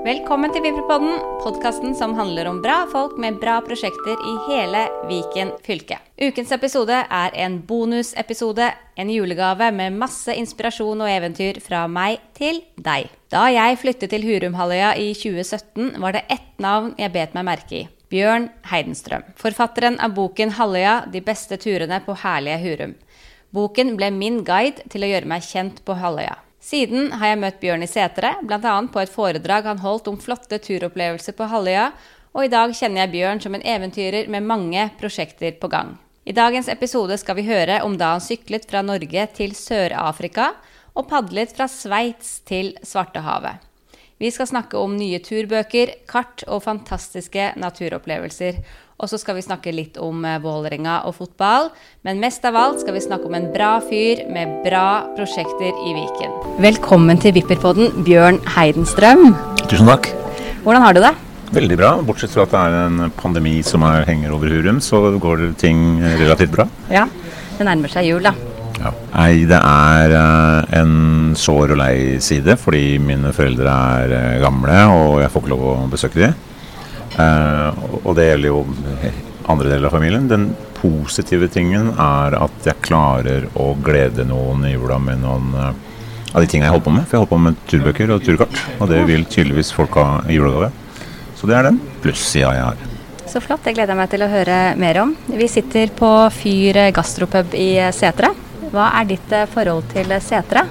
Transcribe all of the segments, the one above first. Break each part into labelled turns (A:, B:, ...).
A: Velkommen til Vibrepodden, podkasten som handler om bra folk med bra prosjekter i hele Viken fylke. Ukens episode er en bonusepisode, en julegave med masse inspirasjon og eventyr fra meg til deg. Da jeg flyttet til Hurumhalvøya i 2017, var det ett navn jeg bet meg merke i. Bjørn Heidenstrøm. Forfatteren av boken 'Halvøya de beste turene på herlige Hurum'. Boken ble min guide til å gjøre meg kjent på Halvøya. Siden har jeg møtt Bjørn i Setre, bl.a. på et foredrag han holdt om flotte turopplevelser på Halvøya, og i dag kjenner jeg Bjørn som en eventyrer med mange prosjekter på gang. I dagens episode skal vi høre om da han syklet fra Norge til Sør-Afrika og padlet fra Sveits til Svartehavet. Vi skal snakke om nye turbøker, kart og fantastiske naturopplevelser. Og så skal vi snakke litt om eh, Vålerenga og fotball. Men mest av alt skal vi snakke om en bra fyr med bra prosjekter i Viken. Velkommen til Vipperpodden, Bjørn Heidenstrøm.
B: Tusen takk.
A: Hvordan har du det?
B: Veldig bra. Bortsett fra at det er en pandemi som er, henger over Hurum, så går ting relativt bra.
A: Ja, det nærmer seg jul, da.
B: Ja. Nei, det er uh, en sår og lei side, fordi mine foreldre er uh, gamle, og jeg får ikke lov å besøke dem. Uh, og det gjelder jo andre deler av familien. Den positive tingen er at jeg klarer å glede noen i jula med noen av de tingene jeg holder på med. For jeg holder på med turbøker og turkart, og det vil tydeligvis folk ha i julegave. Så det er den plussida jeg har.
A: Så flott. Det gleder jeg meg til å høre mer om. Vi sitter på Fyr gastropub i Setre. Hva er ditt eh, forhold til setre?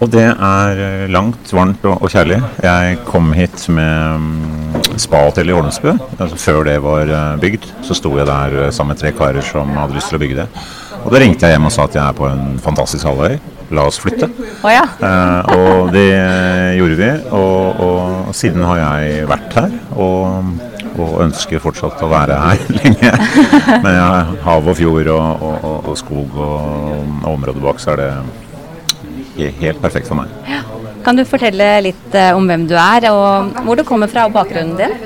B: Og det er eh, langt, varmt og, kjærlig. Jeg kom hit med mm, spahotell i. Altså, før det var eh, bygd, så sto jeg der sammen med tre karer som hadde lyst til å bygge det. Og da ringte jeg hjem og sa at jeg er på en fantastisk halvøy. La oss flytte.
A: Oh, ja.
B: eh, og det gjorde vi. Og, og, siden har jeg vært her. Og og ønsker fortsatt å være her lenge. Men ja, hav og fjord og, og, og skog og, området bak, så er det helt perfekt for meg. Ja.
A: Kan du fortelle litt uh, om hvem du er, og hvor du kommer fra og bakgrunnen din?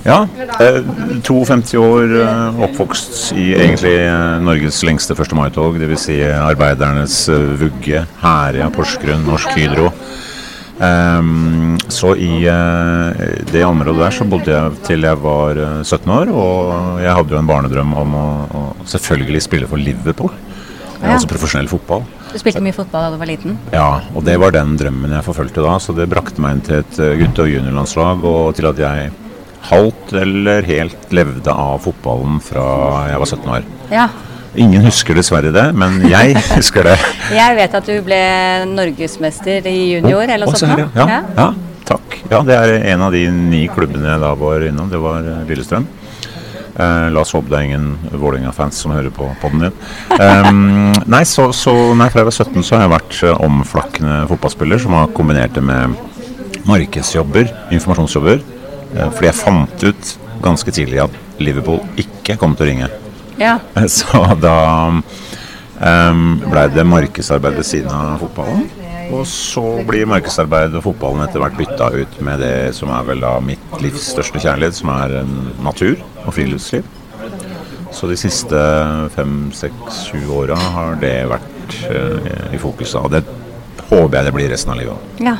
B: Ja, eh, 52 år eh, oppvokst i egentlig eh, Norges lengste 1. mai-tog. Dvs. Si arbeidernes eh, vugge, Herøya, Porsgrunn, Norsk Hydro. Um, så i uh, det området der så bodde jeg til jeg var uh, eh, 17 år, og jeg hadde jo en barnedrøm om å, å selvfølgelig spille for Liverpool. Ja. Altså profesjonell fotball.
A: Du spilte mye fotball da du var liten?
B: Ja, og det var den drømmen jeg forfulgte da. Så det brakte meg inn til et uh, gutte- og juniorlandslag, og til at jeg halvt eller helt levde av fotballen fra jeg var 17 år.
A: Ja.
B: Ingen husker dessverre det, men jeg husker det.
A: jeg vet at du ble norgesmester i junior, eller noe sånt?
B: Ja, ja, ja, takk. Ja, det er en av de ni klubbene jeg da var innom. Det var eh, Lillestrøm. Eh, la oss håpe det er ingen Vålerenga-fans som hører på poden din. Um, nei, så, så nei, fra jeg var 17 så har jeg vært uh, omflakkende fotballspiller som har kombinert det med markedsjobber, informasjonsjobber. Uh, fordi jeg fant ut ganske tidlig at Liverpool ikke kom til å ringe.
A: Ja.
B: Så da um, blei det markedsarbeid ved siden av fotballen. Og så blir markedsarbeid og fotballen etter hvert bytta ut med det som er vel da mitt livs største kjærlighet, som er natur og friluftsliv. Så de siste fem, seks, sju åra har det vært uh, i fokus. Og det håper jeg det blir resten av livet.
A: Ja.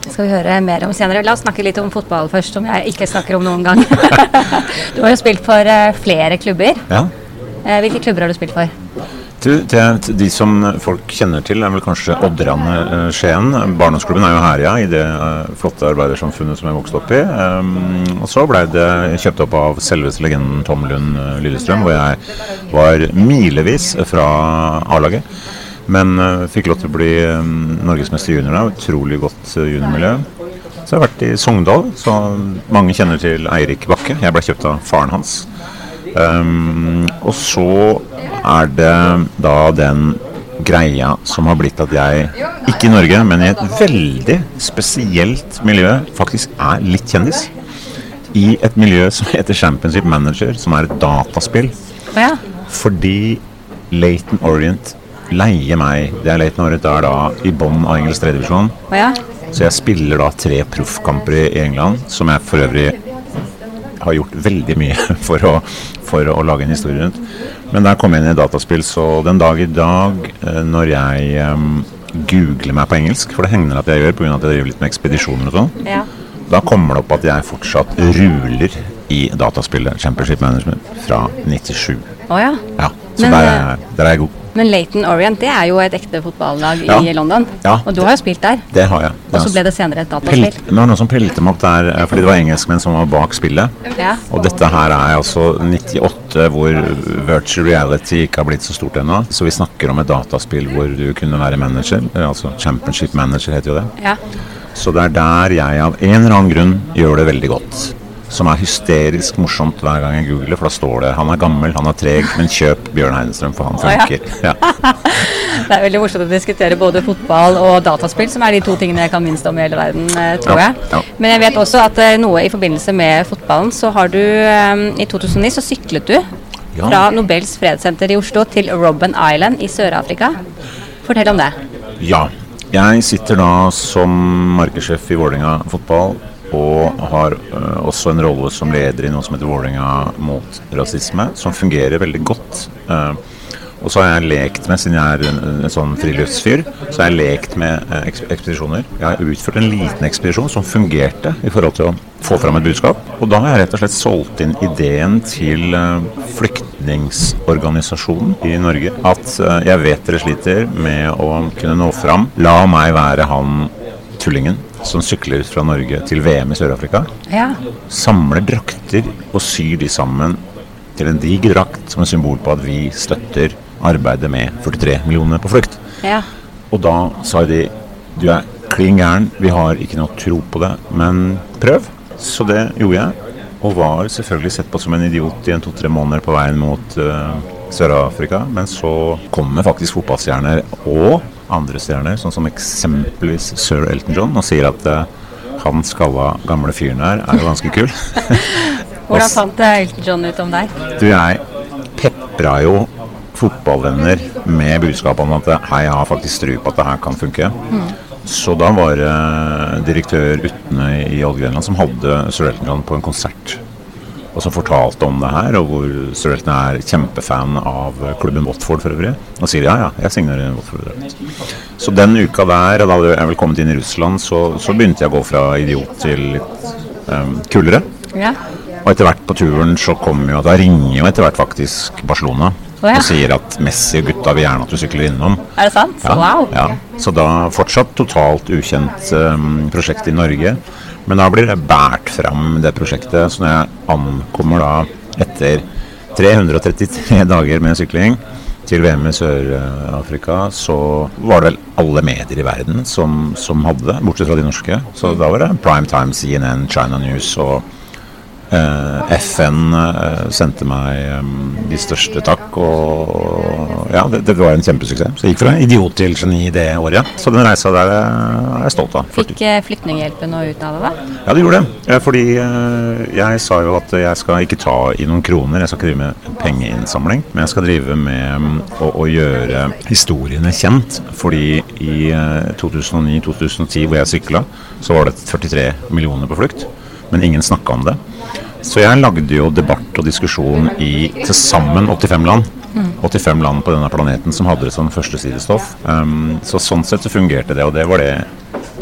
A: Det skal vi høre mer om senere. La oss snakke litt om fotball først, som jeg ikke snakker om noen gang. du har jo spilt for uh, flere klubber.
B: Ja.
A: Uh, hvilke klubber har du spilt for?
B: Du, det, de som folk kjenner til, er vel kanskje Odderane uh, Skien. Barndomsklubben er jo Herja, i det uh, flotte arbeidersamfunnet som jeg vokste opp i. Um, og så blei det kjøpt opp av selveste legenden Tom Lund uh, Lillestrøm, hvor jeg var milevis fra A-laget. Men fikk lov til å bli um, norgesmester junior der. Utrolig godt juniormiljø. Så jeg har vært i Sogndal, så mange kjenner til Eirik Bakke. Jeg ble kjøpt av faren hans. Um, og så er det da den greia som har blitt at jeg, ikke i Norge, men i et veldig spesielt miljø, faktisk er litt kjendis. I et miljø som heter Championship Manager, som er et dataspill.
A: Ja.
B: Fordi Laton Orient leier meg. Det er Laton Orient er da i bånn av engelsk tredjedivisjon.
A: Ja.
B: Så jeg spiller da tre proffkamper i England, som jeg for øvrig har gjort veldig mye for å, for å lage en historie rundt. Men der kom jeg inn i dataspill, så den dag i dag, eh, når jeg um, googler meg på engelsk, for det hender at jeg gjør pga. at jeg driver litt med ekspedisjoner og sånn,
A: ja.
B: da kommer det opp at jeg fortsatt ruler i dataspillet Championship Management fra 97.
A: Å ja.
B: Ja, så
A: Men,
B: der,
A: eh,
B: er, der er jeg god.
A: Men Leighton Orient det er jo et ekte fotballag
B: Ja.
A: i London.
B: Ja.
A: Og du har jo spilt der.
B: Det har jeg.
A: Og så ble det senere et dataspill.
B: Pelt, det var noen som pelte meg opp der, eh, fordi det var engelskmenn som var bak spillet.
A: Ja.
B: Og dette her er altså 98, hvor virtual reality ikke har blitt så stort ennå. Så vi snakker om et dataspill hvor du kunne være manager. eh, Altså Championship Manager heter jo det.
A: ja.
B: Så det er der jeg av en eller annen grunn gjør det veldig godt. Som er hysterisk morsomt hver gang jeg googler, for da står det 'Han er gammel, han er treg, men kjøp Bjørn Heidenstrøm, for han
A: ja.
B: funker'. Ja.
A: Det er veldig morsomt å diskutere både fotball og dataspill, som er de to tingene jeg kan minst om i hele verden, eh, tror jeg.
B: ja.
A: Men jeg vet også at eh, noe i forbindelse med fotballen, så har du eh, I 2009 så syklet du fra Nobels fredssenter i Oslo til Robben Island i Sør-Afrika. Fortell om det.
B: Ja. Jeg sitter da som markedssjef i Vålerenga fotball og har uh, også en rolle som leder i noe som heter Vålerenga mot rasisme, som fungerer veldig godt. Uh, og så har jeg lekt med, siden jeg er en, en sånn friluftsfyr, så har jeg lekt med eh, ekspedisjoner. Jeg har utført en liten ekspedisjon som fungerte i forhold til å få fram et budskap. Og da har jeg rett og slett solgt inn ideen til flyktningsorganisasjonen i Norge at jeg vet dere sliter med å kunne nå fram. La meg være han tullingen som sykler fra Norge til VM i Sør-Afrika.
A: Ja.
B: Samler drakter og syr de sammen til en diger drakt som et symbol på at vi støtter arbeidet med 43 millioner på flukt.
A: ja.
B: Og da sa de du er klin gæren, vi har ikke noe tro på det, men prøv. Så det gjorde jeg. Og var selvfølgelig sett på som en idiot i en to-tre måneder på veien mot uh, Sør-Afrika. Men så kommer faktisk fotballstjerner og andre stjerner, sånn som eksempelvis sir Elton John, og sier at uh, han skalla gamle fyren her er jo ganske kul.
A: Hvordan fant eh, Elton John ut om deg?
B: Du, jeg pepra jo fotballvenner med budskapet om at hei, jeg har faktisk tro på at det her kan funke. Så da var det direktør Utne i Odd Grenland som hadde Sir Elton John på en konsert. Og som fortalte om det her, og hvor Sir er kjempefan av klubben Watford for øvrig. Og sier ja, ja, jeg signerer Watford. Så den uka der, da jeg vel kommet inn i Russland, så, så begynte jeg å gå fra idiot til litt um, kulere.
A: Ja.
B: Og etter hvert på turen så kommer jo Da ringer jo etter hvert faktisk Barcelona
A: oh, ja.
B: og sier at Messi og gutta vil gjerne at du sykler innom.
A: Er det sant?
B: Ja,
A: Wow.
B: ja. Så da fortsatt totalt ukjent um, prosjekt i Norge. Men da blir det båret fram det prosjektet. Så når jeg ankommer da etter 333 dager med sykling til VM i Sør-Afrika, så var det vel alle medier i verden som, som hadde bortsett fra de norske. Så da var det Prime Time, CNN, China News og FN eh, sendte meg eh, de største takk, og ja, det, det var en kjempesuksess. Så jeg gikk fra idiot til geni det året. Så den reisa der er jeg stolt av.
A: Fikk eh, Flyktninghjelpen noe ut av det, da?
B: Ja, det gjorde det. Eh, Fordi eh, jeg sa jo at jeg skal ikke ta i noen kroner, jeg skal ikke drive med pengeinnsamling. Men jeg skal drive med mm, å, å gjøre historiene kjent. Fordi i eh, 2009-2010 hvor jeg sykla, så var det 43 millioner på flukt. Men ingen snakka om det. Så jeg lagde jo debatt og diskusjon i til sammen 85 land. 85 land på denne planeten som hadde det som førstesidestoff. Um, så sånn sett så fungerte det, og det var det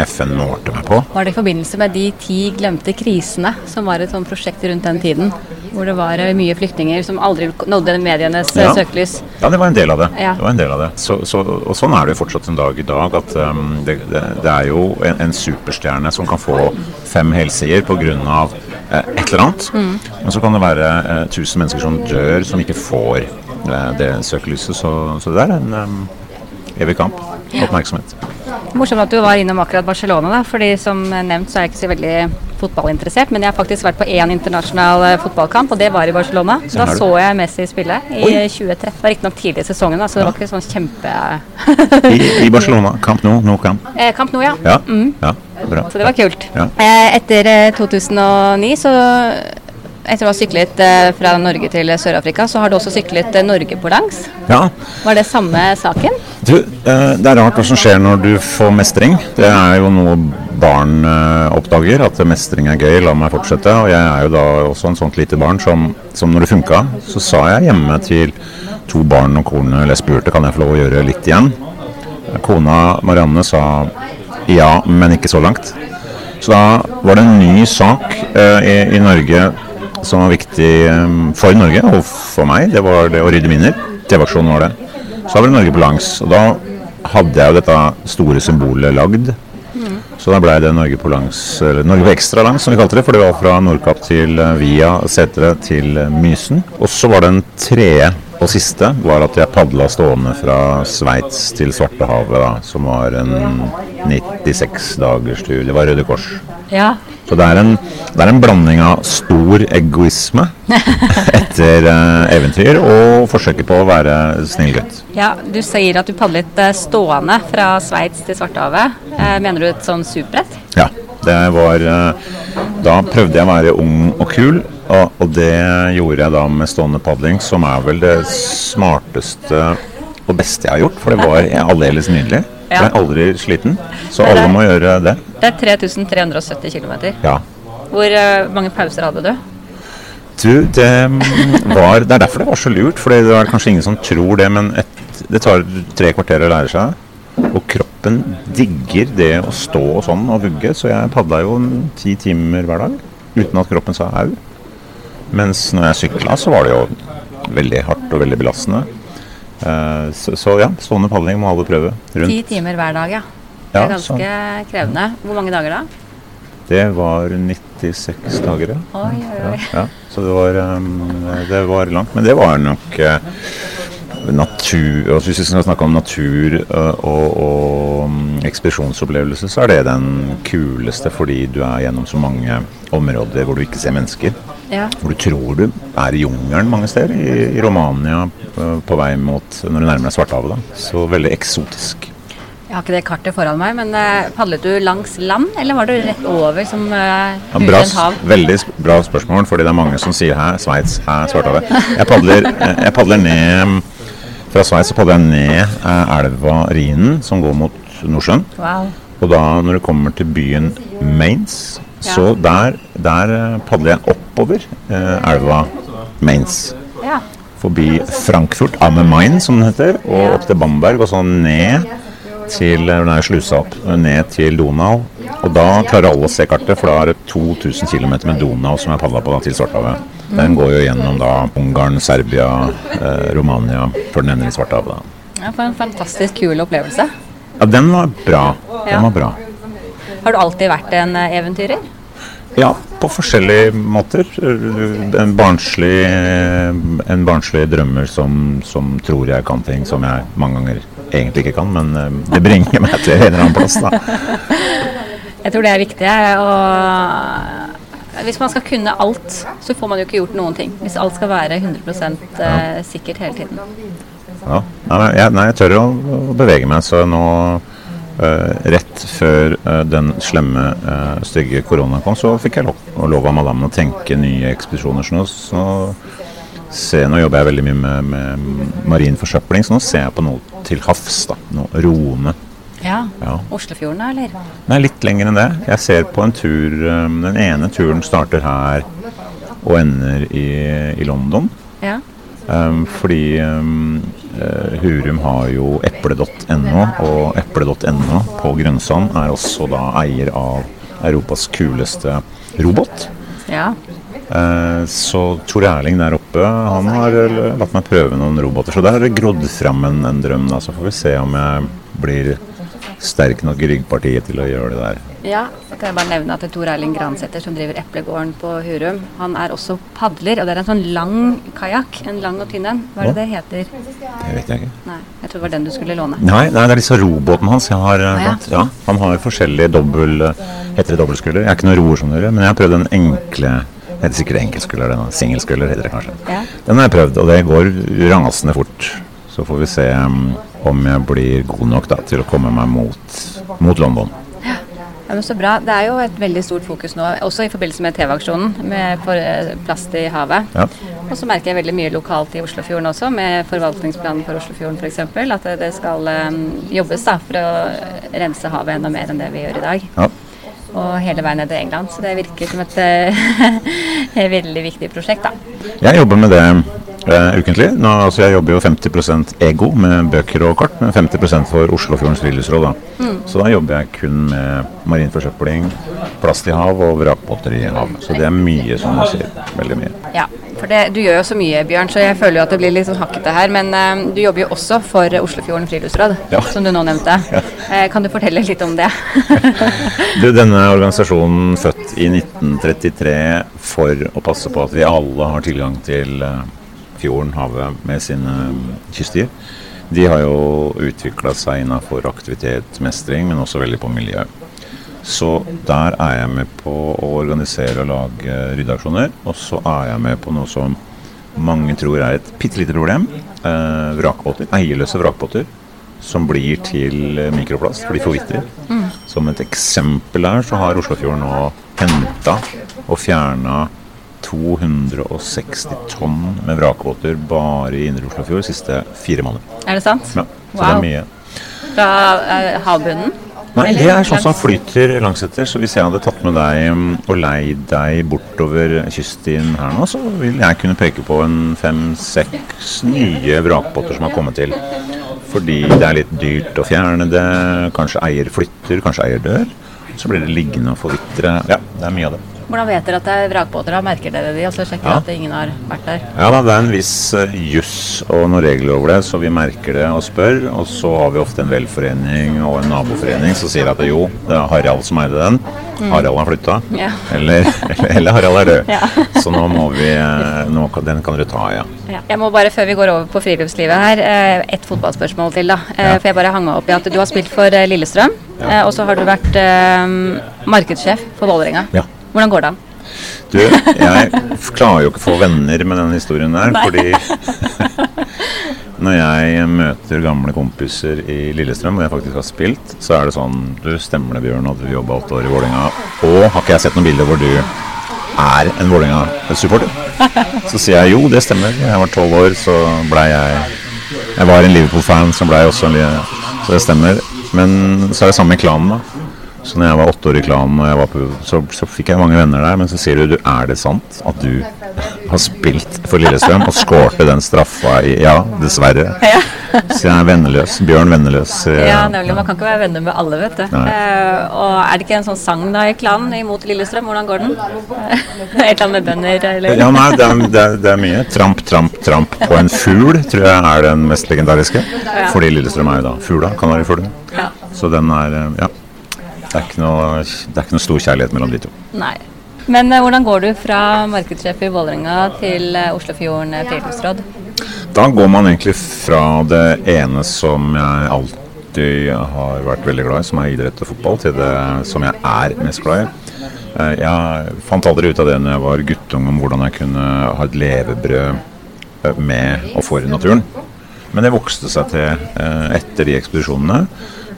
B: FN målte meg på.
A: Var det i forbindelse med de ti glemte krisene, som var et sånt prosjekt rundt den tiden? Hvor det var eh, mye flyktninger som aldri nådde medienes eh,
B: Ja.
A: søkelys?
B: Ja, det var en del av det.
A: Ja.
B: det, var en del av det. Så, så, og sånn er det jo fortsatt en dag i dag. at um, det, det, det er jo en, en superstjerne som kan få fem helsider pga. Eh, et eller annet. Men så kan det være eh, tusen mennesker som dør, som ikke får eh, det søkelyset. Så, så det er en um, evig kamp. Oppmerksomhet.
A: Morsomt at du var innom akkurat Barcelona, da. fordi som nevnt så er jeg ikke så veldig fotballinteressert, men jeg har faktisk vært på én internasjonal eh, fotballkamp, og det var i Barcelona.
B: Sånn
A: Da så jeg Messi spille i
B: Oi.
A: 2013. Det var riktignok tidlig i sesongen, da, så det
B: Ja.
A: var ikke sånn kjempe...
B: I, I Barcelona. Kamp nå, nå kamp.
A: Eh, Kamp nå, ja.
B: Ja, ja bra.
A: Så det var kult.
B: Ja.
A: Eh, Etter eh, 2009, så etter å ha syklet eh, fra Norge til Sør-Afrika, så har du også syklet eh, Norge på langs.
B: Ja,
A: Var det samme saken?
B: Du, eh, det er rart hva som skjer når du får mestring. Det er jo noe barn oppdager, at mestring er gøy, la meg fortsette. Og jeg er jo da også en sånt lite barn som, som når det funka, så sa jeg hjemme til to barn og kone, eller jeg spurte kan jeg få lov å gjøre litt igjen. Kona Marianne sa ja, men ikke så langt. Så da var det en ny sak eh, i, i Norge som var viktig eh, for Norge og for meg. Det var det å rydde miner. TV-aksjonen var det. Så var det Norge på langs. Og da hadde jeg jo dette store symbolet lagd. Så da ble det Norge på langs, eller Norge på ekstra langs, som vi kalte det. For det var fra Nordkapp til eh, via Setre til eh, Mysen. Og så var det en tredje og siste var at jeg padla stående fra Sveits til Svartehavet, da, som var en 96 dagers tur. Det var Røde Kors.
A: Ja.
B: Så det er en, det er en blanding av stor egoisme etter eh, eventyr og forsøket på å være snill gutt.
A: ja. Du sier at du padlet eh, stående fra Sveits til Svartehavet. Eh, mener du et sånn superbrett?
B: Ja. Det var eh, Da prøvde jeg å være ung og kul, og, og det gjorde jeg da med stående padling, som er vel det smarteste og beste jeg har gjort, for det var aldeles nydelig.
A: Ja.
B: Jeg er aldri sliten, så alle må gjøre det.
A: Det er 3370 km.
B: Ja.
A: Hvor eh, mange pauser hadde du?
B: Du, det mm, var Det er derfor det var så lurt, for det er kanskje ingen som tror det, men et, det tar tre kvarter å lære seg. Og kroppen digger det å stå og sånn og vugge, så jeg padla jo ti timer hver dag uten at kroppen sa au. Mens når jeg sykla, så var det jo veldig hardt og veldig belastende. Eh, så, så ja, stående padling må alle prøve. Rundt.
A: Ti timer hver dag, ja. Det
B: Ja,
A: er ganske krevende. Hvor mange dager da?
B: Det var 96 dager, ja.
A: Oi, oi, oi.
B: ja. Så det var, um, det var langt. Men det var nok eh, natur altså Hvis vi skal snakke om natur eh, og, og um, ekspedisjonsopplevelse, så er det den kuleste fordi du er gjennom så mange områder hvor du ikke ser mennesker.
A: Ja.
B: Hvor du tror du er i jungelen mange steder. I, i Romania eh, på vei mot når du nærmer deg Svartehavet. Da. Så veldig eksotisk.
A: Jeg har ikke det kartet foran meg, men eh, padlet du langs land, eller var du rett over som uh,
B: Ja, bra,
A: hav?
B: veldig bra spørsmål, fordi det er mange som sier her, Sveits, her, Svartehavet. Jeg padler, jeg padler ned Fra Sveits padler jeg ned eh, elva Rhinen, som går mot Nordsjøen.
A: Wow.
B: Og da når du kommer til byen Mainz, så der, der eh, padler jeg oppover eh, elva Mainz.
A: Ja.
B: Forbi Frankfurt am Main, som den heter, og opp til Bamberg, og så ned til Nei, er slusa opp, ned til Donau. Og da klarer alle å se kartet, for da er det 2000 km med Donau som jeg padla på da, til Svartehavet. Den går jo gjennom da Ungarn, Serbia, eh, Romania, før den ender i Svartehavet.
A: ja, for en fantastisk kul opplevelse.
B: Ja, den var bra.
A: Ja.
B: Var bra.
A: Har du alltid vært en eh, eventyrer?
B: Ja, på forskjellige måter. En barnslig, en barnslig drømmer som, som tror jeg kan ting som jeg mange ganger egentlig ikke kan, men eh, det bringer meg til en eller annen plass. da.
A: Jeg tror det er viktig. Og hvis man skal kunne alt, så får man jo ikke gjort noen ting. Hvis alt skal være 100 eh, sikkert hele tiden.
B: Ja. Nei, jeg, nei, jeg tør å, å bevege meg, så nå Uh, Rett før uh, den slemme, uh, stygge koronaen kom, så fikk jeg lov, lov av madammen å tenke nye ekspedisjoner. Så nå, så se, nå jobber jeg veldig mye med, med marin forsøpling, så nå ser jeg på noe til havs. da, Noe roende.
A: Ja.
B: Ja.
A: Oslofjorden, eller?
B: Nei, litt lenger enn det. Jeg ser på en tur um, Den ene turen starter her og ender i, i London.
A: Ja.
B: Um, fordi um, eh, Hurum har jo eple.no, og eple.no på Grønnsand er også da eier av Europas kuleste robot.
A: ja.
B: Uh, så Tor Erling der oppe han har eh, latt meg prøve noen roboter. Så der har det grodd fram en, en drøm. da, Så får vi se om jeg blir sterk nok i ryggpartiet til å gjøre det der.
A: Ja, så kan jeg bare nevne at det er Tor Erling Gransæter som driver Eplegården på Hurum. Han er også padler, og det er en sånn lang kajakk. En lang og tynn en. Hva er det det heter?
B: Det vet jeg ikke.
A: Nei, jeg tror det var den du skulle låne.
B: Nei, nei, det er disse robåtene hans jeg har ah,
A: ja.
B: Ja, han har forskjellige dobbel eh, Heter det dobbeltskulder? Jeg er ikke noen roer som dere, men jeg har prøvd den enkle det Heter sikkert enkeltskulder, den singelskulder heter det kanskje.
A: Ja.
B: Den har jeg prøvd, og det går rasende fort. Så får vi se um, om jeg blir god nok da, til å komme meg mot, mot London.
A: Ja, men Så bra. Det er jo et veldig stort fokus nå, også i forbindelse med TV-aksjonen med eh, plast i havet.
B: Ja.
A: Og så merker jeg veldig mye lokalt i Oslofjorden også, med forvaltningsplanen for Oslofjorden f.eks. At det, skal eh, jobbes da, for å rense havet enda mer enn det vi gjør i dag.
B: Ja.
A: Og hele veien ned til England. Så det virker som et eh, veldig viktig prosjekt, da.
B: Jeg jobber med det eh, ukentlig. Nå, altså jeg jobber jo 50% ego med bøker og kart, men 50% for Oslofjordens friluftsråd. Da. Så da jobber jeg kun med marin forsøpling, plast i hav og vrakbåter i hav. Så det er mye, som man sier. Veldig mye.
A: Ja, for det, du gjør jo så mye, Bjørn, så jeg føler jo at det blir litt sånn hakkete her. Men eh, du jobber jo også for Oslofjorden friluftsråd,
B: Ja.
A: som du nå nevnte. Eh, kan du fortelle litt om det?
B: Du, denne organisasjonen født i 1933 for å passe på at vi alle har tilgang til eh, fjorden, havet, med sine kystdyr. De har jo utvikla seg innenfor aktivitet, mestring, men også veldig på miljø. Så der er jeg med på å organisere og lage ryddeaksjoner. Og så er jeg med på noe som mange tror er et bitte lite problem. Eh, vrakbåter, eierløse vrakbåter som blir til mikroplast, for de forvitrer. Som et eksempel her så har Oslofjorden nå henta og fjerna 260 tonn med vrakbåter bare i Indre Oslofjord siste fire måneder.
A: Er det sant?
B: Ja, så det er mye.
A: Fra eh, havbunnen?
B: Nei, det er sånn som flyter langsetter. Så hvis jeg hadde tatt med deg mm, og leid deg bortover kysten her nå, så vil jeg kunne peke på en fem-seks nye vrakbåter som har kommet til. Fordi det er litt dyrt å fjerne det. Kanskje eier flytter, kanskje eier dør. Så blir det liggende og forvitre. Ja, det er mye av det.
A: Hvordan vet dere at det er vrakbåter? da? Merker dere de, og så sjekker
B: Ja.
A: at ingen har vært der?
B: Ja da, det er en viss uh, juss og noen regler over det, så vi merker det og spør. Og så har vi ofte en velforening og en naboforening som sier at jo, det er Harald som eide den. Harald har flytta.
A: Ja.
B: Eller, eller, eller Harald er død.
A: Ja.
B: Så nå må vi eh, nå, Den kan dere ta, ja.
A: Jeg må bare, før vi går over på friluftslivet her, eh, ett fotballspørsmål til. da. Eh. For jeg bare hang meg opp i at du har spilt for eh, Lillestrøm,
B: Ja.
A: eh, og så har du vært eh, markedssjef for Vålerenga.
B: Ja.
A: Hvordan går det an?
B: Du, jeg klarer jo ikke å få venner med denne historien der,
A: Nei.
B: fordi når jeg møter gamle kompiser i Lillestrøm, hvor jeg faktisk har spilt, så er det sånn Du, stemmer det, Bjørn, at du jobba åtte år i Vålerenga? Og har ikke jeg sett noen bilder hvor du er en Vålerenga-supporter? Så sier jeg jo, det stemmer. Jeg var tolv år, så blei jeg Jeg var en Liverpool-fan, så blei jeg også en Li- Så det stemmer. Men så er det samme i klanen, da. Så når jeg var åtte år i klanen, og jeg var på, så, så fikk jeg mange venner der. Men så sier du, du er det sant at du har spilt for Lillestrøm og skårte den straffa i Ja, dessverre.
A: Ja.
B: Så jeg er venneløs. Bjørn Venneløs. eh,
A: Ja, nemlig. Man kan ikke være venner med alle, vet du. Eh, og er det ikke en sånn sang da i klanen imot Lillestrøm? Hvordan går den? Et eller annet med bønder, eller?
B: Ja, nei, det er, det, er, det er mye. Tramp, tramp, tramp på en fugl tror jeg er den mest legendariske. Fordi Lillestrøm er jo da fugla, kanarifuglen.
A: Ja.
B: Så den er eh, Ja. Det er, ikke noe, det er ikke noe stor kjærlighet mellom de to.
A: Nei. Men eh, hvordan går du fra markedssjef i Vålerenga til eh, Oslofjorden eh, friluftsråd?
B: Da går man egentlig fra det ene som jeg alltid har vært veldig glad i, som er idrett og fotball, til det som jeg er mest glad i. Jeg fant aldri ut av det når jeg var guttung om hvordan jeg kunne ha et levebrød med og for naturen. Men det vokste seg til etter de ekspedisjonene.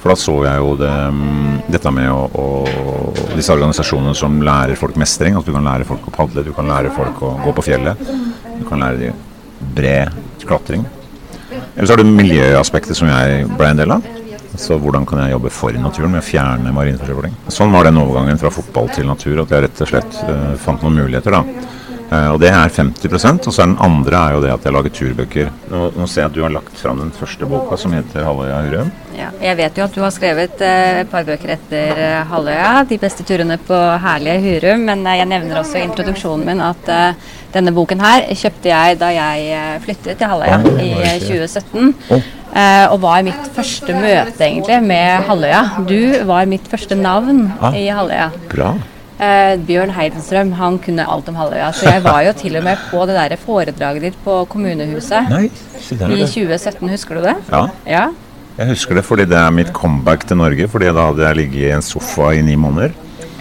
B: For da så jeg jo det, mm, dette med å, å, disse organisasjonene som lærer folk mestring. At du kan lære folk å padle, du kan lære folk å gå på fjellet. Du kan lære de bred klatring. Eller så har du miljøaspektet som jeg ble en del av. Så hvordan kan jeg jobbe for naturen med å fjerne marinforsøpling. Sånn var den overgangen fra fotball til natur, at jeg rett og slett uh, fant noen muligheter. da. Eh, og det er 50 og så er den andre er jo det at jeg lager turbøker. Nå, nå ser jeg at du har lagt fram den første boka som heter 'Halvøya Hurum'.
A: Ja, jeg vet jo at du har skrevet uh, et par bøker etter uh, Halvøya, 'De beste turene på herlige Hurum', men jeg nevner også i introduksjonen min at denne boken her kjøpte jeg da jeg flyttet til Halvøya
B: oh,
A: i
B: var det
A: eh,
B: ikke-
A: 2017.
B: Å.
A: eh, og var mitt første møte egentlig med Halvøya. Du var mitt første navn
B: Ah.
A: i Halvøya.
B: Bra.
A: Eh, Bjørn Heidenstrøm han kunne alt om Halvøya, så jeg var jo til og med på det der foredraget ditt på kommunehuset
B: Nei,
A: i
B: er det.
A: 2017. Husker du det?
B: Ja,
A: Ja.
B: jeg husker det fordi det er mitt comeback til Norge. Fordi da hadde jeg ligget i en sofa i ni måneder.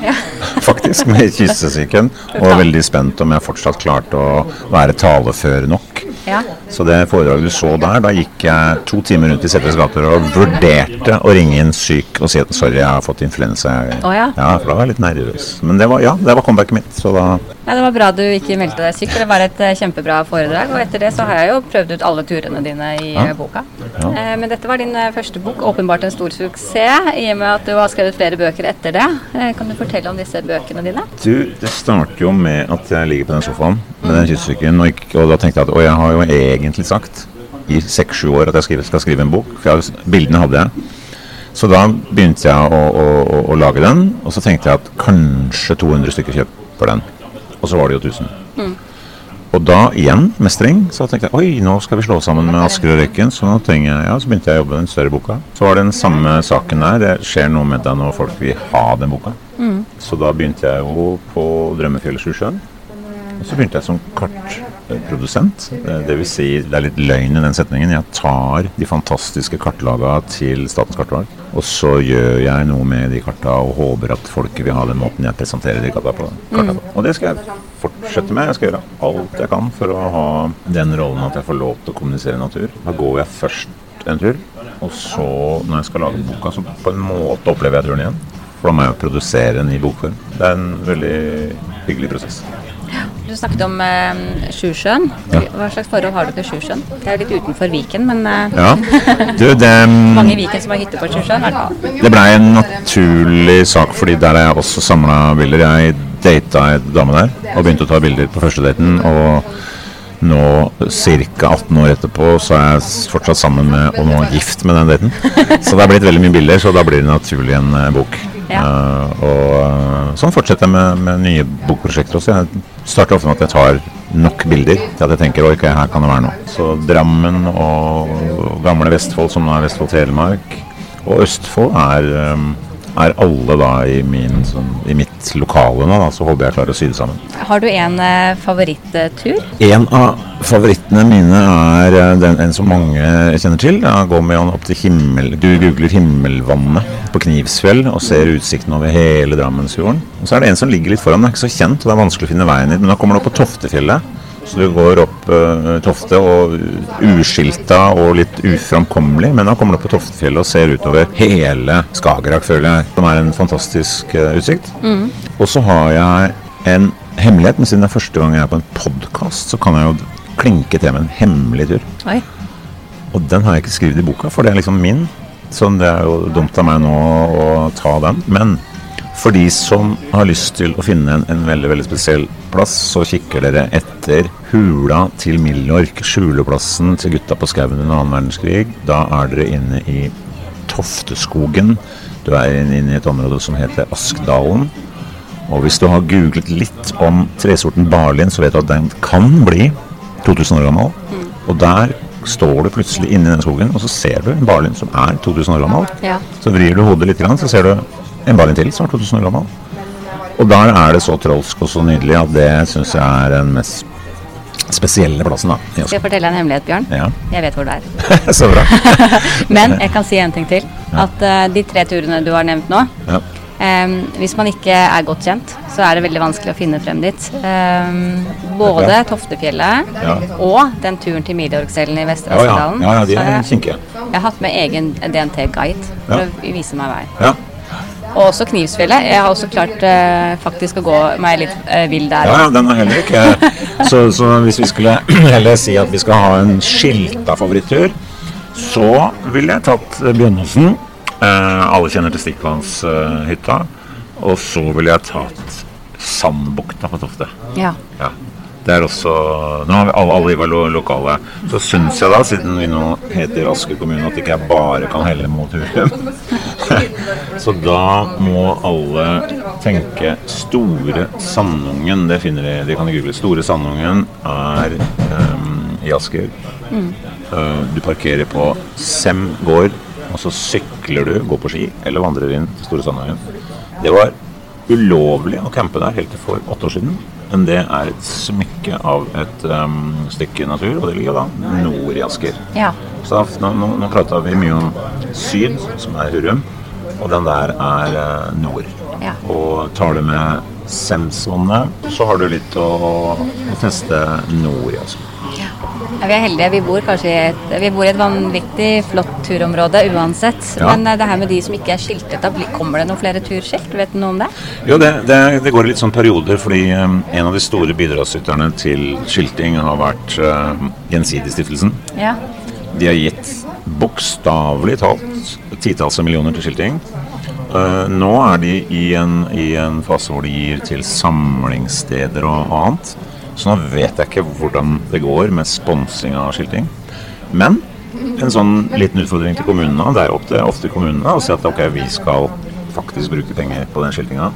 A: ja.
B: Faktisk, med kyssesyken. Og veldig spent om jeg fortsatt klarte å være talefør nok.
A: Ja.
B: Så det foredraget du så der, da gikk jeg to timer rundt i Setres gater og vurderte å ringe inn syk og si at sorry, jeg har fått influensa.
A: Oh, ja.
B: Ja, for da var jeg litt nervøs. Men det var, ja, det var comebacket mitt. Så da
A: Ja, Det var bra du ikke meldte deg syk, for det var et eh, kjempebra foredrag. Og etter det så har jeg jo prøvd ut alle turene dine i
B: Ja.
A: eh, boka.
B: Ja.
A: Eh, men dette var din første bok, åpenbart en stor suksess, i og med at du har skrevet flere bøker etter det. Eh, kan du fortelle om disse bøkene dine?
B: Du, det starter jo med at jeg ligger på den sofaen med den kystsyken. Og, og da tenkte jeg at Og jeg har jo egentlig sagt i seks-sju år at jeg skal skrive en bok. For jeg, bildene hadde jeg. Så da begynte jeg å, å, å, å lage den, og så tenkte jeg at kanskje 200 stykker kjøper den. Og så var det jo 1000. Og da igjen, mestring, så tenkte jeg oi, nå skal vi slå sammen med Asker og Røyken. Så, nå trenger jeg, ja, så begynte jeg å jobbe med den større boka. Så var det den samme saken der. Det skjer noe med deg når folk vil ha den boka. Så da begynte jeg jo på Drømmefjellet Sjusjøen. Og så begynte jeg som kartprodusent. Det det vil si, det er litt løgn i den setningen. Jeg tar de fantastiske kartlaga til Statens kartlag, og så gjør jeg noe med de karta og håper at folket vil ha den måten jeg presenterer de karta på. Karta på. Og det skal jeg fortsette med. Jeg skal gjøre alt jeg kan for å ha den rollen at jeg får lov til å kommunisere natur. Da går jeg først en tur, og så, når jeg skal lage boka, så på en måte opplever jeg turen igjen. For da må jeg jo produsere den i bokform. Det er en veldig hyggelig prosess.
A: Du snakket om eh, Sjusjøen.
B: Ja.
A: Hva slags forhold har du til Sjusjøen? Det er litt utenfor Viken, men eh,
B: Ja, du, det
A: mange i Viken som har hytte på Sjusjøen.
B: Det blei en naturlig sak, fordi der er jeg også samla bilder. Jeg data ei dame der og begynte å ta bilder på første daten. Og nå ca. 18 år etterpå så er jeg fortsatt sammen med og nå gift med den daten. Så det er blitt veldig mye bilder, så da blir det naturlig en eh, bok. Eh, og sånn fortsetter jeg med, med nye bokprosjekter også. Jeg starter ofte med at jeg tar nok bilder til at jeg tenker oi, okay, her kan det være noe. Så Drammen og gamle Vestfold, som nå er Vestfold Telemark, og Østfold er, um, er alle da i, min, sånn, i mitt lokale nå, da, så håper jeg klarer å sy det sammen.
A: Har du en eh, favoritttur?
B: En av favorittene mine er eh, den, en som mange kjenner til. Da går man opp til himmel... Du googler 'Himmelvannet' på Knivsfjell og ser utsikten over hele Drammensfjorden. Og så er det en som ligger litt foran, den er ikke så kjent, og det er vanskelig å finne veien hit. Men da kommer du opp på Toftefjellet. Så du går opp uh, Tofte og uskilta og litt uframkommelig, men da kommer du opp på Toftefjellet og ser utover hele Skagerrak, føler jeg, som er en fantastisk uh, utsikt. Og så har jeg en hemmelighet, men siden det er første gang jeg er på en podkast, så kan jeg jo klinke til med en hemmelig tur.
A: Oi.
B: Og den har jeg ikke skrevet i boka, for det er liksom min. Så det er jo dumt av meg nå å ta den. Men for de som har lyst til å finne en, en veldig veldig spesiell plass, så kikker dere etter hula til Milork, skjuleplassen til gutta på skauen under annen verdenskrig. Da er dere inne i Tofteskogen. Du er inne inne i et område som heter Askdalen. Og hvis du har googlet litt om tresorten barlin, så vet du at den kan bli 2000 år gammel. Og der står du plutselig inne i den skogen, og så ser du en barlin som er 2000 år gammel.
A: Ja.
B: Så vrir du hodet litt, så ser du en barlin til som er 2000 år gammel. Og der er det så trolsk og så nydelig at det syns jeg er den mest spesielle plassen. da.
A: Skal jeg fortelle en hemmelighet, Bjørn?
B: Ja,
A: Jeg vet hvor det er.
B: så bra.
A: Men jeg kan si en ting til. At uh, de tre turene du har nevnt nå
B: Ja.
A: Um, Hvis man ikke er godt kjent, så er det veldig vanskelig å finne frem dit. Um, både Toftefjellet
B: Ja.
A: og den turen til Milorgsellen i Vestre
B: Ja, ja. Ja, ja, de er
A: jeg,
B: kinkige.
A: jeg har hatt med egen DNT-guide for
B: Ja.
A: å vise meg vei. Og også Knivsfjellet. Jeg har også klart eh, faktisk å gå meg litt eh, vill der.
B: Ja, ja, den er heller ikke så, så hvis vi skulle heller si at vi skal ha en skilta favorittur, så ville jeg tatt eh, Bjønnåsen. Eh, alle kjenner til Stikkvannshytta. og så ville jeg tatt Sandbukta på Tofte.
A: Ja.
B: Ja. Det er også Nå har vi alle, alle var lo lokale. Så syns jeg da, siden vi nå heter Asker kommune, at ikke jeg bare kan helle mot Hurum. så da må alle tenke Store Sandungen. Det finner de, de kan google. Store Sandungen er um, i Asker. Eh, du parkerer på Sem gård, og så sykler du, går på ski, eller vandrer inn til Store Sandungen. Det var ulovlig å campe der helt til for åtte år siden. Men det er et smykke av et um, stykke natur, og det ligger da nord i Asker.
A: ja.
B: Så nå, nå, nå prata vi mye om syd, som er Hurum, og den der er uh, nord.
A: Ja.
B: Og tar du med Semsvannet, så har du litt å, å teste nord i Asker.
A: Ja, vi er heldige. Vi bor kanskje i et, vi bor i et vanvittig flott turområde uansett.
B: Ja.
A: Men eh, det her med de som ikke er skiltet da kommer det noen flere turskilt? Vet du noe om det?
B: Jo, det, det, det går i litt sånn perioder, fordi um, en av de store bidragsyterne til skilting har vært uh, Gjensidigestiftelsen.
A: Ja.
B: De har gitt bokstavelig talt titalls av millioner til skilting. Uh, nå er de i en, i en fase hvor de gir til samlingssteder og annet. Så nå vet jeg ikke hvordan det går med sponsing av skilting. Men en sånn liten utfordring til kommunene, det er opp til ofte kommunene å si at ok, vi skal faktisk bruke penger på den skiltinga.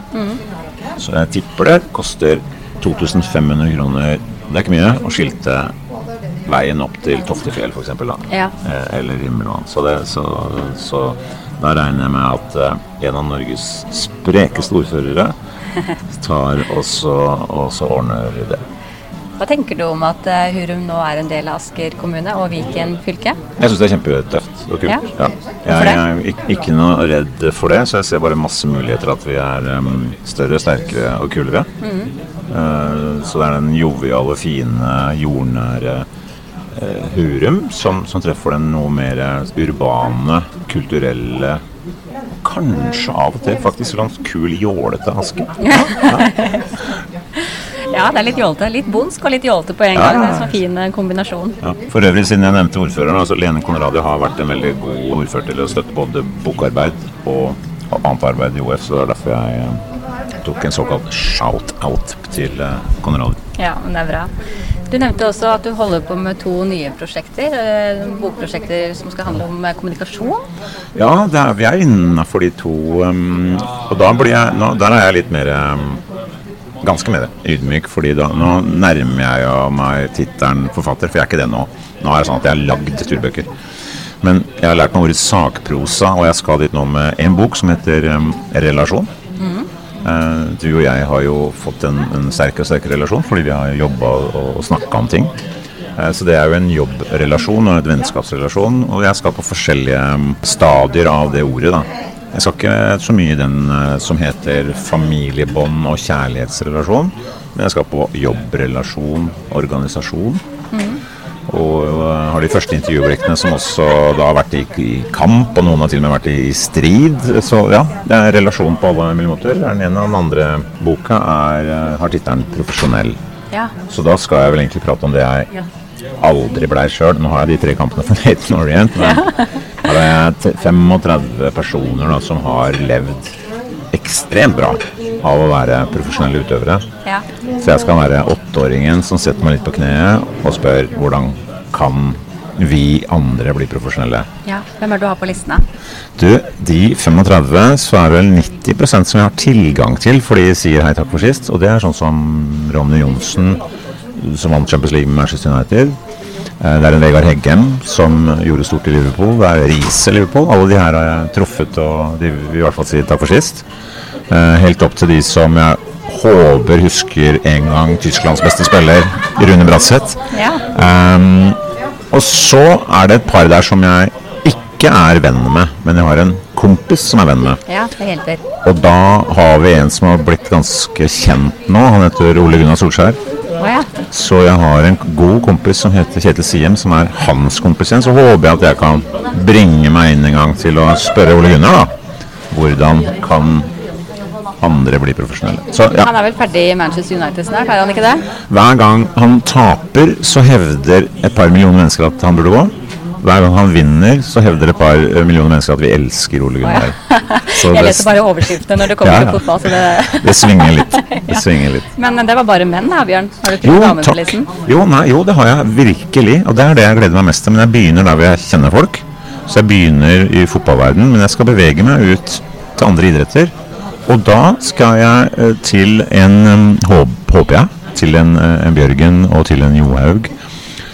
B: Så jeg tipper det koster 2500 kroner, det er ikke mye, å skilte veien opp til Toftefjell f.eks.
A: Ja.
B: Eh, eller Rimmelvann Så, det, så, så da regner jeg med at eh, en av Norges sprekeste ordførere tar også, også ordner det.
A: Hva tenker du om at eh, Hurum nå er en del av Asker kommune og Viken fylke?
B: Jeg syns det er kjempetøft og kult.
A: Ja.
B: Ja. Jeg, jeg er ikke, ikke noe redd for det, så jeg ser bare masse muligheter at vi er um, større, sterkere og kulere. Eh, så det er den joviale, fine, jordnære uh, Hurum som, som treffer den noe mer urbane, kulturelle Kanskje av og til faktisk sånn kul, jålete Asker.
A: Ja. Ja, det er litt jålete. Litt bondsk og litt jålete på en
B: Ja.
A: gang. Det er en sånn fin eh, kombinasjon.
B: Ja. For øvrig, siden jeg nevnte ordføreren, altså Lene Konradi har vært en veldig god ordfører til å støtte både bokarbeid og annet arbeid i OF, så det er derfor jeg eh, tok en såkalt shout-out til eh, Konradi.
A: Ja, men det er bra. Du nevnte også at du holder på med to nye prosjekter. Bokprosjekter som skal handle om kommunikasjon.
B: Ja, er, vi er innafor de to, um, og da blir jeg, nå, der er jeg litt mer um, Ganske mer ydmyk, fordi da, nå nærmer jeg jo meg tittelen forfatter, for jeg er ikke det nå. Nå er det sånn at jeg har lagd turbøker. Men jeg har lært meg ordet sakprosa, og jeg skal dit nå med en bok som heter um, Relasjon. Uh, du og jeg har jo fått en, en sterkere og sterkere relasjon fordi vi har jobba og, og snakka om ting. Uh, så det er jo en jobbrelasjon og en vennskapsrelasjon, og jeg skal på forskjellige um, stadier av det ordet. da. Jeg skal ikke så mye i den eh, som heter familiebånd og kjærlighetsrelasjon, men jeg skal på jobbrelasjon, organisasjon. Og øh, har de første intervjublikkene som også da har vært i, i kamp, og noen har til og med vært i, i strid. Så ja, det er relasjon på alle mulige måter. Den ene og den andre boka er, øh, har tittelen 'Profesjonell'.
A: Ja.
B: Så da skal jeg vel egentlig prate om det jeg aldri blei sjøl. Nå har jeg de tre kampene for Nathan Orient, men er det 35 personer da, som har levd ekstremt bra av å være profesjonelle utøvere.
A: ja.
B: Så jeg skal være åtteåringen som setter meg litt på kneet og spør hvordan kan vi andre bli profesjonelle.
A: ja. Hvem er det du har på listene?
B: Du, de 35, så er det vel 90% som jeg har tilgang til, for de sier hei takk for sist. Og det er sånn som Ronny Johnsen, som vant Champions League med Manchester United. Eh, Det er en Vegard Heggem som gjorde stort i Liverpool. Det er Riise Liverpool. Alle de her har jeg truffet, og de vil i hvert fall si takk for sist. Eh, Helt opp til de som jeg håper husker en gang Tysklands beste spiller, Rune Bratseth.
A: Ja.
B: Um, og så er det et par der som jeg ikke er venn med, men jeg har en kompis som er venn med.
A: Ja, det hjelper.
B: Og da har vi en som har blitt ganske kjent nå. Han heter Ole Gunnar Solskjær. Så jeg har en god kompis som heter Kjetil Siem, som er hans kompis igjen. Så håper jeg at jeg kan bringe meg inn en gang til å spørre Ole Gunnar, da. Hvordan kan andre bli profesjonelle. Så ja.
A: Han er vel ferdig i Manchester United snart, er han ikke det?
B: Hver gang han taper, så hevder et par millioner mennesker at han burde gå. Hver gang han vinner, så hevder et par eh, millioner mennesker at vi elsker Ole Gunnar. Så
A: Jeg leser bare overskriftene når det kommer
B: Ja,
A: til fotball. Så det...
B: det svinger litt. Det svinger litt.
A: Men det var bare menn da, Bjørn? Har du ikke
B: Jo,
A: damer på listen?
B: Jo, nei, jo, det har jeg virkelig. Og det er det jeg gleder meg mest til. Men jeg begynner der hvor jeg kjenner folk. Så jeg begynner i fotballverden, men jeg skal bevege meg ut til andre idretter. Og da skal jeg eh, til en, håp- håper jeg, til en, eh, en Bjørgen og til en Johaug.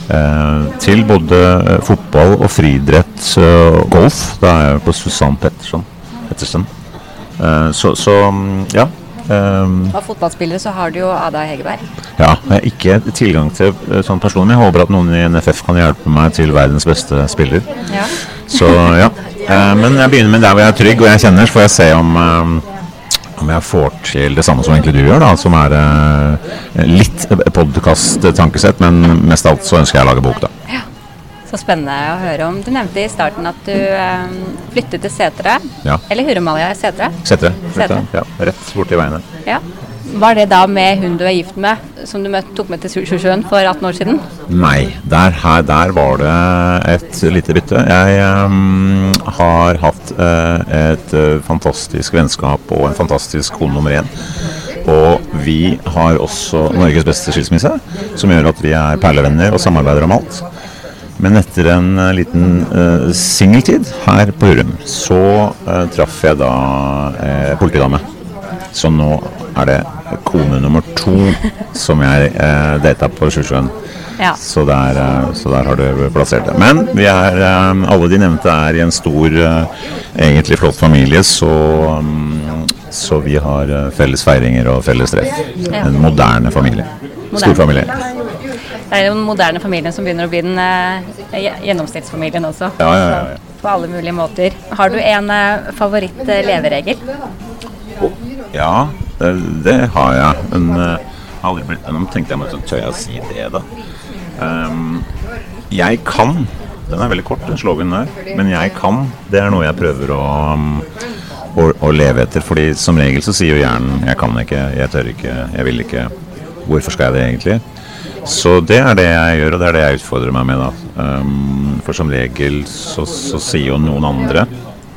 B: Eh, til både eh, fotball og friidrett og golf. Da er jeg på Susann Pettersen. Pettersen. Eh, så, så mm, ja. Em,
A: Av fotballspillere så har du jo Ada Hegerberg.
B: ja, jeg har ikke tilgang til sånn person, men jeg håper at noen i NFF kan hjelpe meg til verdens beste spiller.
A: Ja.
B: Så ja. Eh, Men jeg begynner med der hvor jeg er trygg og jeg kjenner, så får jeg se om, eh, om jeg får til det samme som egentlig du gjør, da, som er eh, litt podkast-tankesett, men mest av alt så ønsker jeg å lage bok, da. Ja.
A: Så spennende å høre om. Du nevnte i starten at du eh, flyttet til Setre.
B: Ja.
A: Eller Hurumhalja i Setre.
B: Setre.
A: Setre.
B: Ja, rett borti veien her.
A: Ja. Var det da med hun du er gift med, som du tok med til Sjusjøen for 18 år siden?
B: Nei, der, her, der var det et lite bytte. Jeg um, har hatt uh, et eh, fantastisk vennskap og en fantastisk kone nummer én. Og vi har også Norges beste skilsmisse, som gjør at vi er perlevenner og samarbeider om alt. Men etter en uh, liten uh, singeltid her på Hurum, så uh, traff jeg da uh, politidame. Så nå er det kone nummer to som jeg eh, data på Sjusjøen.
A: Ja.
B: Så, der, uh, så der har du plassert det. Men vi er, alle de nevnte er i en stor, egentlig flott familie, så, um, så vi har felles feiringer og felles treff.
A: Ja.
B: En moderne familie.
A: Moderne.
B: Stor familie.
A: Det er den moderne familien som begynner å bli den eh, gjennomsnittsfamilien også.
B: Ja, ja, ja, ja.
A: På alle mulige måter. Har du en eh, favoritt-leveregel?
B: Ja, det, det har jeg. Men uh, har aldri blitt gjennom. tenkte jeg sånn, tør jeg å si det, da? Um, jeg kan. Den er veldig kort, den sloganen der. Men jeg kan. Det er noe jeg prøver å, um, å, å leve etter. Fordi som regel så sier jo hjernen 'jeg kan ikke, jeg tør ikke, jeg vil ikke'. Hvorfor skal jeg det egentlig? Så det er det jeg gjør, og det er det jeg utfordrer meg med. da. Um, for som regel så, så sier jo noen andre,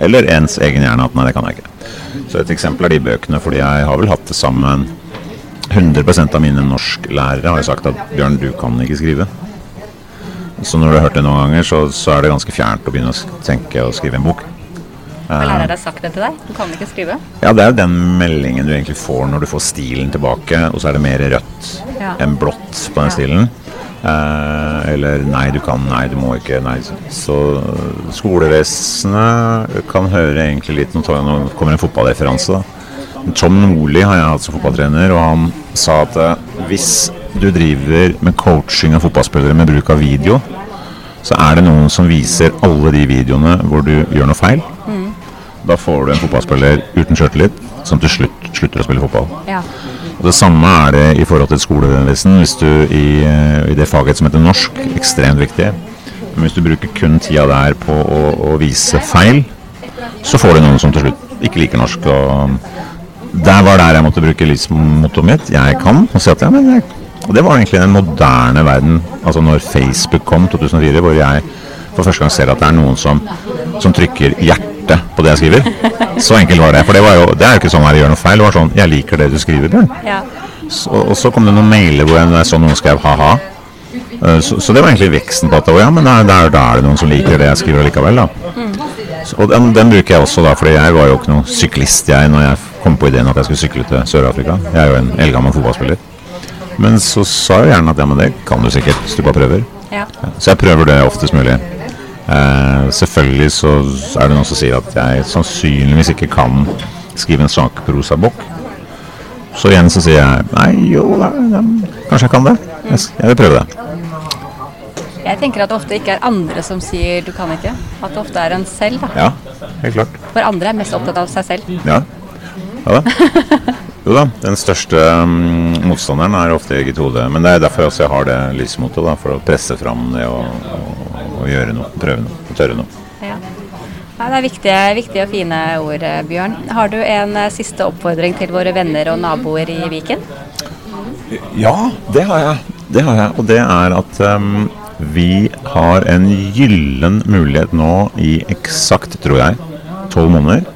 B: eller ens egen hjerne, at nei, det kan jeg ikke. Så et eksempel er de bøkene, fordi jeg har vel hatt det sammen 100% av mine norsklærere har jo sagt at Bjørn, du kan ikke skrive. Så når du har hørt det noen ganger, så, så er det ganske fjernt å begynne å tenke å skrive en bok.
A: Har læreren deg sagt det til deg? Du kan ikke skrive?
B: Ja, det er jo den meldingen du egentlig får når du får stilen tilbake, og så er det mer rødt
A: Ja.
B: enn blått på den
A: Ja.
B: stilen. Eh, eller nei, du kan, nei, du må ikke. Nei. Så skolevesenet kan høre egentlig litt Nå kommer en fotballreferanse, da. Tom Nordli har jeg hatt som fotballtrener, og han sa at eh, hvis du driver med coaching av fotballspillere med bruk av video, så er det noen som viser alle de videoene hvor du gjør noe feil. Da får du en fotballspiller uten sjøltillit som til slutt slutter å spille fotball.
A: Ja.
B: Og Det samme er det i forhold til skolevesen. Hvis du i, eh, i det faget som heter norsk, ekstremt viktig. Men hvis du bruker kun tida der på å, å vise feil, så får du noen som til slutt ikke liker norsk. Og der var der jeg måtte bruke livsmottoet mitt. Jeg kan. Og si at ja, jeg og det var egentlig den moderne verden. Altså når Facebook kom 2004, hvor jeg for første gang ser at det er noen som, som trykker hjerte på det jeg skriver. Så enkelt var det. For det, var jo, det er jo ikke sånn at jeg gjør noe feil. Det var sånn Jeg liker det du skriver, Bjørn.
A: ja.
B: Og så kom det noen mailer hvor jeg, så noen skrev ha-ha. Eh, Så, så det var egentlig veksten på at ja, men da er det noen som liker det jeg skriver likevel, da. Så, og den, den bruker jeg også da, fordi jeg var jo ikke noen syklist jeg når jeg kom på ideen at jeg skulle sykle til Sør-Afrika. Jeg er jo en eldgammel fotballspiller. Men så sa jeg gjerne at ja, men det kan du sikkert hvis du bare prøver.
A: ja.
B: Så jeg prøver det oftest mulig. Eh, selvfølgelig så er det noen som sier at jeg sannsynligvis ikke kan skrive en sakprosabok. Så igjen så sier jeg nei, jo, da, da, kanskje jeg kan det. Jeg, jeg vil prøve det.
A: Jeg tenker at det ofte ikke er andre som sier du kan ikke. At det ofte er en selv, da.
B: Ja, helt klart.
A: For andre er mest opptatt av seg selv.
B: Ja, ja da. Jo da, den største um, motstanderen er ofte eget hode. Men det er derfor også jeg har det livsmottoet, da, for å presse fram det og, og, og gjøre noe. Prøve noe. Tørre noe.
A: Ja. Ja, det er viktige, viktige og fine ord, eh, Bjørn. Har du en eh, siste oppfordring til våre venner og naboer i Viken?
B: Ja, det har jeg. Det har jeg. Og det er at um, vi har en gyllen mulighet nå i eksakt, tror jeg, tolv måneder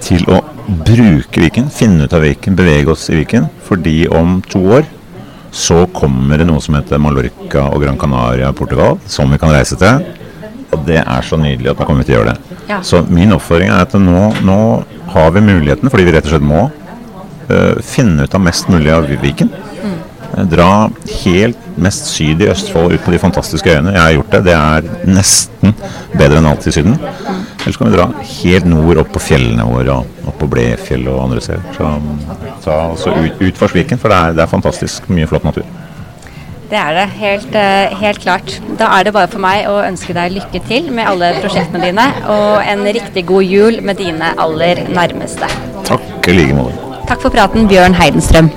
B: til å bruke Viken, finne ut av Viken, bevege oss i Viken. Fordi om to år så kommer det noe som heter Mallorca og Gran Canaria, Portugal, som vi kan reise til. Og det er så nydelig at man kommer til å gjøre det.
A: Ja.
B: Så min oppfordring er at nå, nå har vi muligheten, fordi vi rett og slett må, uh, finne ut av mest mulig av Viken. Eh, Dra helt mest syd i Østfold, ut på de fantastiske øyene. Jeg har gjort det. Det er nesten bedre enn alt i Syden. Ellers kan vi dra helt nord, opp på fjellene våre, og opp på Blefjell og andre steder. Så ta altså ut, for sviken for det er, det er fantastisk mye flott natur.
A: Det er det, helt, eh, helt klart. Da er det bare for meg å ønske deg lykke til med alle prosjektene dine, og en riktig god jul med dine aller nærmeste.
B: Takk i like måte.
A: Takk for praten, Bjørn Heidenstrøm.